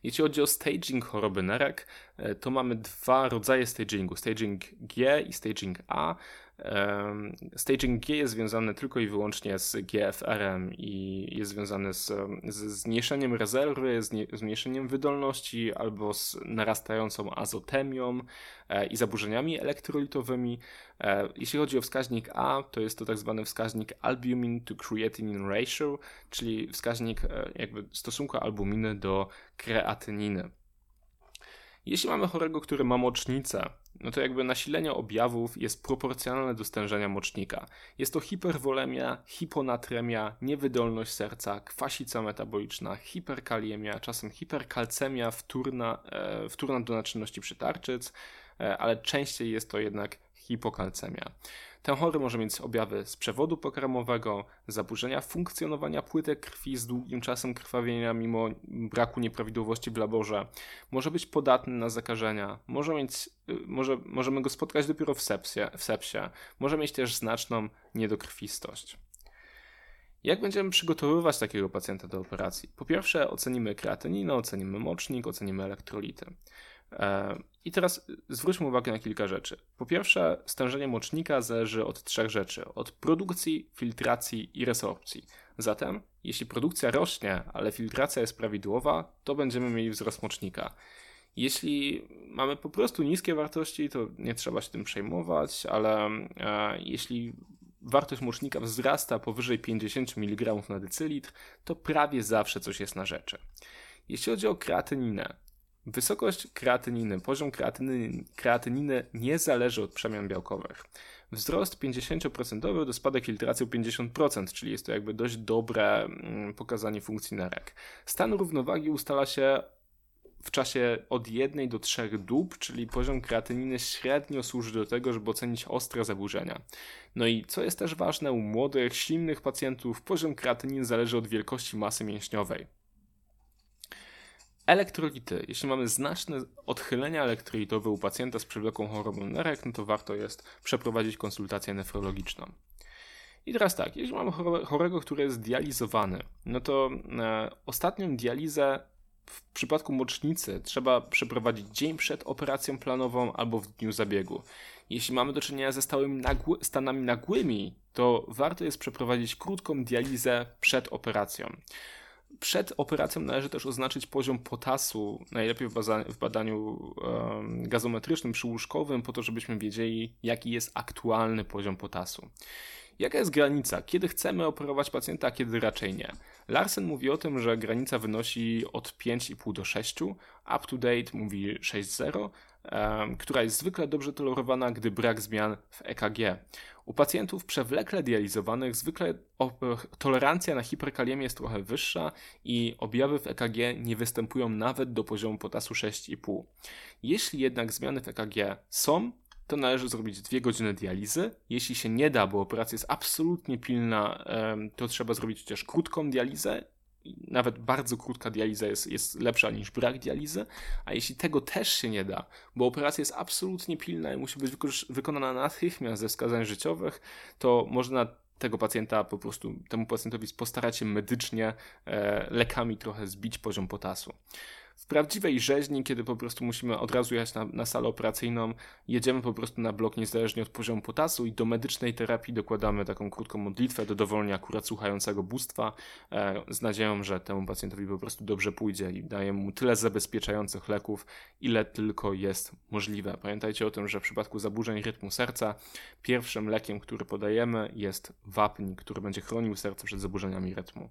Jeśli chodzi o staging choroby nerek, e, to mamy dwa rodzaje stagingu: staging G i staging A. Staging G jest związany tylko i wyłącznie z GFR-em i jest związany z, z zmniejszeniem rezerwy, z zmniejszeniem wydolności albo z narastającą azotemią e, i zaburzeniami elektrolitowymi. E, jeśli chodzi o wskaźnik A, to jest to tak zwany wskaźnik albumin to creatinine ratio, czyli wskaźnik e, jakby stosunku albuminy do kreatyniny. Jeśli mamy chorego, który ma mocznicę, no to jakby nasilenie objawów jest proporcjonalne do stężenia mocznika. Jest to hiperwolemia, hiponatremia, niewydolność serca, kwasica metaboliczna, hiperkaliemia, czasem hiperkalcemia wtórna, e, wtórna do naczynności przytarczyc, e, ale częściej jest to jednak hipokalcemia. Ten chory może mieć objawy z przewodu pokarmowego, zaburzenia funkcjonowania płytek krwi z długim czasem krwawienia mimo braku nieprawidłowości w laborze, może być podatny na zakażenia, może mieć, y, może, możemy go spotkać dopiero w sepsie, w sepsie, może mieć też znaczną niedokrwistość. Jak będziemy przygotowywać takiego pacjenta do operacji? Po pierwsze ocenimy kreatyninę, ocenimy mocznik, ocenimy elektrolity. E, I teraz zwróćmy uwagę na kilka rzeczy. Po pierwsze, stężenie mocznika zależy od trzech rzeczy: od produkcji, filtracji i resorpcji. Zatem, jeśli produkcja rośnie, ale filtracja jest prawidłowa, to będziemy mieli wzrost mocznika. Jeśli mamy po prostu niskie wartości, to nie trzeba się tym przejmować, ale e, jeśli wartość mocznika wzrasta powyżej 50 mg na decylitr, to prawie zawsze coś jest na rzeczy. Jeśli chodzi o kreatyninę, Wysokość kreatyniny, poziom kreatyniny, kreatyniny nie zależy od przemian białkowych. Wzrost 50% to spadek filtracji o 50%, czyli jest to jakby dość dobre mm, pokazanie funkcji nerek. Stan równowagi ustala się w czasie od 1 do 3 dób, czyli poziom kreatyniny średnio służy do tego, żeby ocenić ostre zaburzenia. No i co jest też ważne, u młodych, silnych pacjentów poziom kreatyniny zależy od wielkości masy mięśniowej. Elektrolity. Jeśli mamy znaczne odchylenia elektrolitowe u pacjenta z przewlekłą chorobą nerek, no to warto jest przeprowadzić konsultację nefrologiczną. I teraz tak, jeśli mamy chorego, który jest dializowany, no to e, ostatnią dializę w przypadku mocznicy trzeba przeprowadzić dzień przed operacją planową albo w dniu zabiegu. Jeśli mamy do czynienia ze stałymi nagły, stanami nagłymi, to warto jest przeprowadzić krótką dializę przed operacją. Przed operacją należy też oznaczyć poziom potasu, najlepiej w, w badaniu um, gazometrycznym przyłóżkowym, po to, żebyśmy wiedzieli, jaki jest aktualny poziom potasu. Jaka jest granica? Kiedy chcemy operować pacjenta, a kiedy raczej nie? Larsen mówi o tym, że granica wynosi od 5,5 do 6, up to date mówi 6,0, która jest zwykle dobrze tolerowana, gdy brak zmian w EKG. U pacjentów przewlekle dializowanych zwykle tolerancja na hiperkaliemię jest trochę wyższa i objawy w EKG nie występują nawet do poziomu potasu 6,5. Jeśli jednak zmiany w EKG są, to należy zrobić dwie godziny dializy. Jeśli się nie da, bo operacja jest absolutnie pilna, to trzeba zrobić chociaż krótką dializę. Nawet bardzo krótka dializa jest, jest lepsza niż brak dializy, a jeśli tego też się nie da, bo operacja jest absolutnie pilna i musi być wykonana natychmiast ze wskazań życiowych, to można tego pacjenta po prostu, temu pacjentowi postarać się medycznie e, lekami trochę zbić poziom potasu. W prawdziwej rzeźni, kiedy po prostu musimy od razu jechać na, na salę operacyjną, jedziemy po prostu na blok niezależnie od poziomu potasu i do medycznej terapii dokładamy taką krótką modlitwę do dowolnie akurat słuchającego bóstwa e, z nadzieją, że temu pacjentowi po prostu dobrze pójdzie i dajemy mu tyle zabezpieczających leków, ile tylko jest możliwe. Pamiętajcie o tym, że w przypadku zaburzeń rytmu serca pierwszym lekiem, który podajemy jest wapń, który będzie chronił serce przed zaburzeniami rytmu.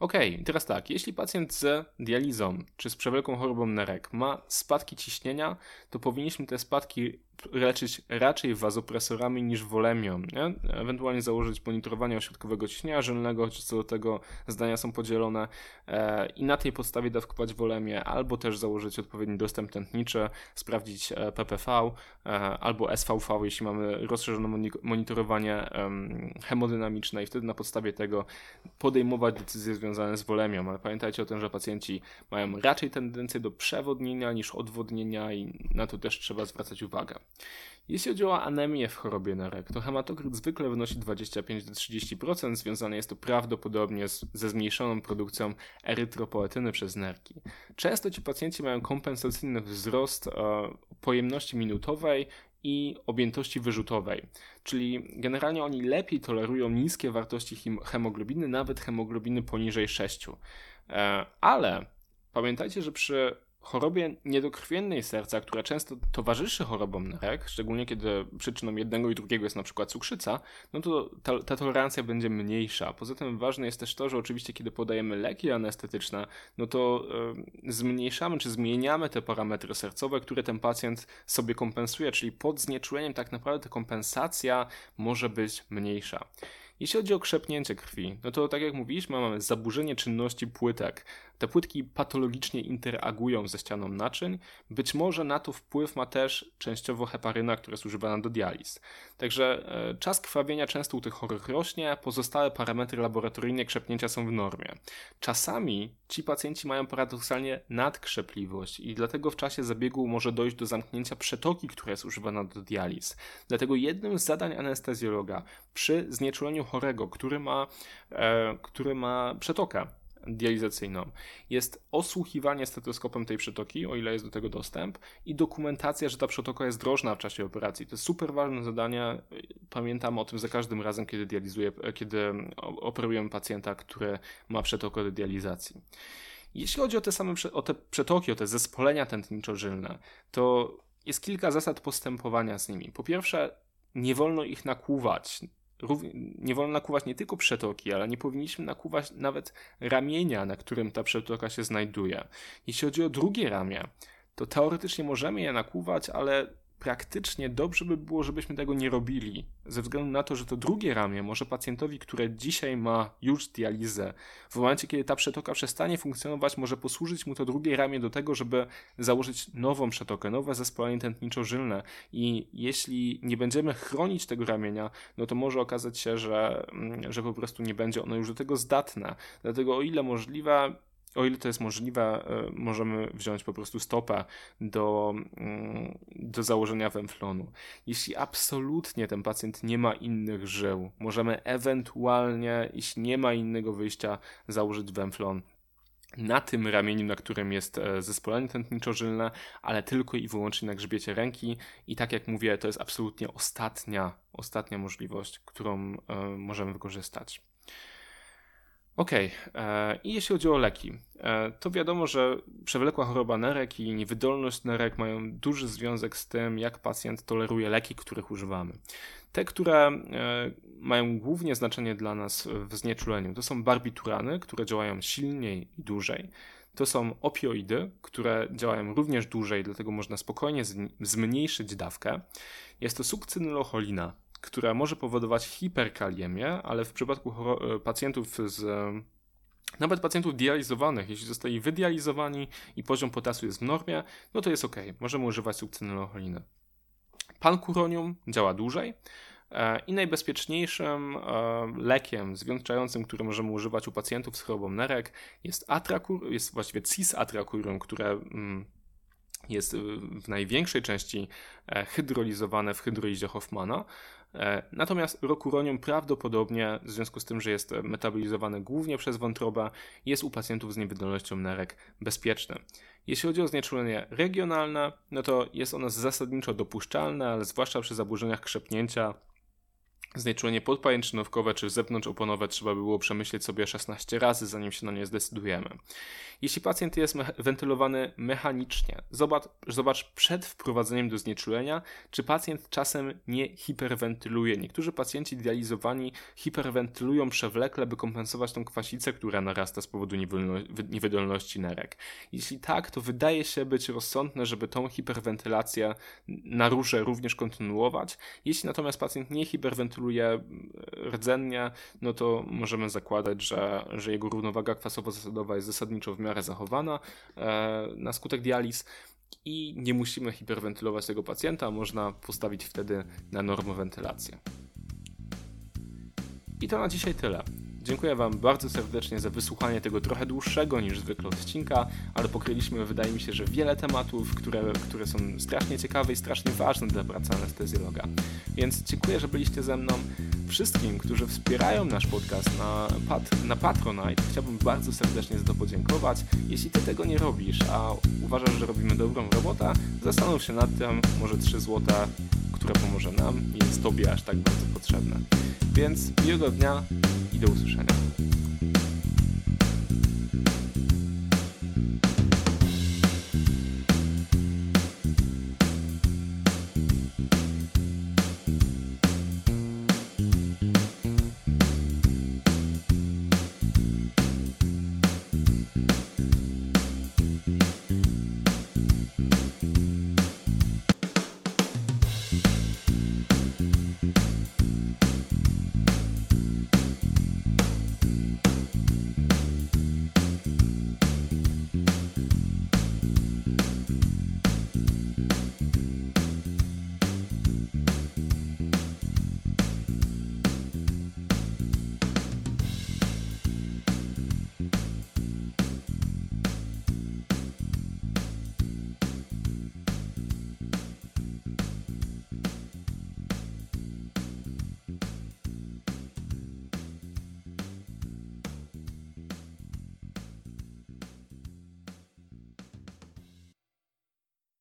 Ok, teraz tak, jeśli pacjent z dializą czy z przewlekłą chorobą nerek ma spadki ciśnienia, to powinniśmy te spadki leczyć raczej wazopresorami niż wolemią. Nie? Ewentualnie założyć monitorowanie ośrodkowego ciśnienia żylnego, czy co do tego zdania są podzielone e, i na tej podstawie dawkować wolemię, albo też założyć odpowiedni dostęp tętniczy, sprawdzić e, PPV e, albo SVV, jeśli mamy rozszerzone monitorowanie e, hemodynamiczne i wtedy na podstawie tego podejmować decyzje związane z wolemią. Ale pamiętajcie o tym, że pacjenci mają raczej tendencję do przewodnienia niż odwodnienia i na to też trzeba zwracać uwagę. Jeśli chodzi o anemię w chorobie nerek, to hematokryt zwykle wynosi 25-30%, związane jest to prawdopodobnie z, ze zmniejszoną produkcją erytropoetyny przez nerki. Często ci pacjenci mają kompensacyjny wzrost e, pojemności minutowej i objętości wyrzutowej, czyli generalnie oni lepiej tolerują niskie wartości hemoglobiny, nawet hemoglobiny poniżej 6. E, ale pamiętajcie, że przy chorobie niedokrwiennej serca, która często towarzyszy chorobom nerek, szczególnie kiedy przyczyną jednego i drugiego jest na przykład cukrzyca, no to ta, ta, tolerancja będzie mniejsza. Poza tym ważne jest też to, że oczywiście kiedy podajemy leki anestetyczne, no to y, zmniejszamy czy zmieniamy te parametry sercowe, które ten pacjent sobie kompensuje, czyli pod znieczuleniem tak naprawdę ta kompensacja może być mniejsza. Jeśli chodzi o krzepnięcie krwi, no to tak jak mówiliśmy, mamy zaburzenie czynności płytek. Te płytki patologicznie interagują ze ścianą naczyń. Być może na to wpływ ma też częściowo heparyna, która jest używana do dializ. Także e, czas krwawienia często u tych chorych rośnie, pozostałe parametry laboratoryjne krzepnięcia są w normie. Czasami ci pacjenci mają paradoksalnie nadkrzepliwość i dlatego w czasie zabiegu może dojść do zamknięcia przetoki, która jest używana do dializ. Dlatego jednym z zadań anestezjologa przy znieczuleniu chorego, który ma, e, który ma przetokę, dializacyjną. Jest osłuchiwanie stetoskopem tej przetoki, o ile jest do tego dostęp, i dokumentacja, że ta przetoka jest drożna w czasie operacji. To jest super ważne zadanie. Pamiętam o tym za każdym razem, kiedy dializuję, kiedy operujemy pacjenta, który ma przetokę do dializacji. Jeśli chodzi o te same o te przetoki, o te zespolenia tętniczo-żylne, to jest kilka zasad postępowania z nimi. Po pierwsze, nie wolno ich nakłuwać nie wolno nakuwać nie tylko przetoki, ale nie powinniśmy nakuwać nawet ramienia, na którym ta przetoka się znajduje. Jeśli chodzi o drugie ramię, to teoretycznie możemy je nakuwać, ale praktycznie dobrze by było, żebyśmy tego nie robili, ze względu na to, że to drugie ramię może pacjentowi, które dzisiaj ma już dializę, w momencie, kiedy ta przetoka przestanie funkcjonować, może posłużyć mu to drugie ramię do tego, żeby założyć nową przetokę, nowe zespolenie tętniczo-żylne i jeśli nie będziemy chronić tego ramienia, no to może okazać się, że, mm, że po prostu nie będzie ono już do tego zdatne. Dlatego o ile możliwe, o ile to jest możliwe, e, możemy wziąć po prostu stopę do, mm, do założenia węflonu. Jeśli absolutnie ten pacjent nie ma innych żył, możemy ewentualnie, jeśli nie ma innego wyjścia, założyć węflon na tym ramieniu, na którym jest e, zespolenie tętniczo-żylne, ale tylko i wyłącznie na grzbiecie ręki. I tak jak mówię, to jest absolutnie ostatnia, ostatnia możliwość, którą e, możemy wykorzystać. Okej, okay. E, i jeśli chodzi o leki, e, to wiadomo, że przewlekła choroba nerek i niewydolność nerek mają duży związek z tym, jak pacjent toleruje leki, których używamy. Te, które e, mają głównie znaczenie dla nas w znieczuleniu, to są barbiturany, które działają silniej i dłużej. To są opioidy, które działają również dłużej, dlatego można spokojnie zmniejszyć dawkę. Jest to sukcynylocholina, która może powodować hiperkaliemię, ale w przypadku e, pacjentów z nawet pacjentów dializowanych, jeśli zostali wydializowani i poziom potasu jest w normie, no to jest ok, możemy używać sukcynylocholiny. Pankuronium działa dłużej e, i najbezpieczniejszym e, lekiem zwieńczającym, który możemy używać u pacjentów z chorobą nerek jest atrakur, jest właściwie cis-atrakurium, które mm, jest w największej części hydrolizowane w hydrolizie Hoffmana E, natomiast rokuronium prawdopodobnie, w związku z tym, że jest metabolizowane głównie przez wątrobę, jest u pacjentów z niewydolnością nerek bezpieczne. Jeśli chodzi o znieczulenie regionalne, no to jest ono zasadniczo dopuszczalne, ale zwłaszcza przy zaburzeniach krzepnięcia Znieczulenie podpajęczynówkowe czy zewnątrzoponowe trzeba by było przemyśleć sobie 16 razy, zanim się na nie zdecydujemy. Jeśli pacjent jest me wentylowany mechanicznie, zobacz, zobacz przed wprowadzeniem do znieczulenia, czy pacjent czasem nie hiperwentyluje. Niektórzy pacjenci dializowani hiperwentylują przewlekle, by kompensować tą kwasicę, która narasta z powodu niewydolności nerek. Jeśli tak, to wydaje się być rozsądne, żeby tą hiperwentylację na róże również kontynuować. Jeśli natomiast pacjent nie hiperwentyluje, oscyluje rdzennie, no to możemy zakładać, że, że jego równowaga kwasowo-zasadowa jest zasadniczo w miarę zachowana e, na skutek dializ i nie musimy hiperwentylować tego pacjenta, można postawić wtedy na normowentylację. I to na dzisiaj tyle. Dziękuję Wam bardzo serdecznie za wysłuchanie tego trochę dłuższego niż zwykle odcinka, ale pokryliśmy, wydaje mi się, że wiele tematów, które, które są strasznie ciekawe i strasznie ważne dla pracy anestezjologa. Więc dziękuję, że byliście ze mną. Wszystkim, którzy wspierają nasz podcast na, pat, na Patronite, chciałbym bardzo serdecznie za to podziękować. Jeśli Ty tego nie robisz, a uważasz, że robimy dobrą robotę, zastanów się nad tym, może 3 złota które pomoże nam jest Tobie aż tak bardzo potrzebne. Więc miłego dnia i do usłyszenia.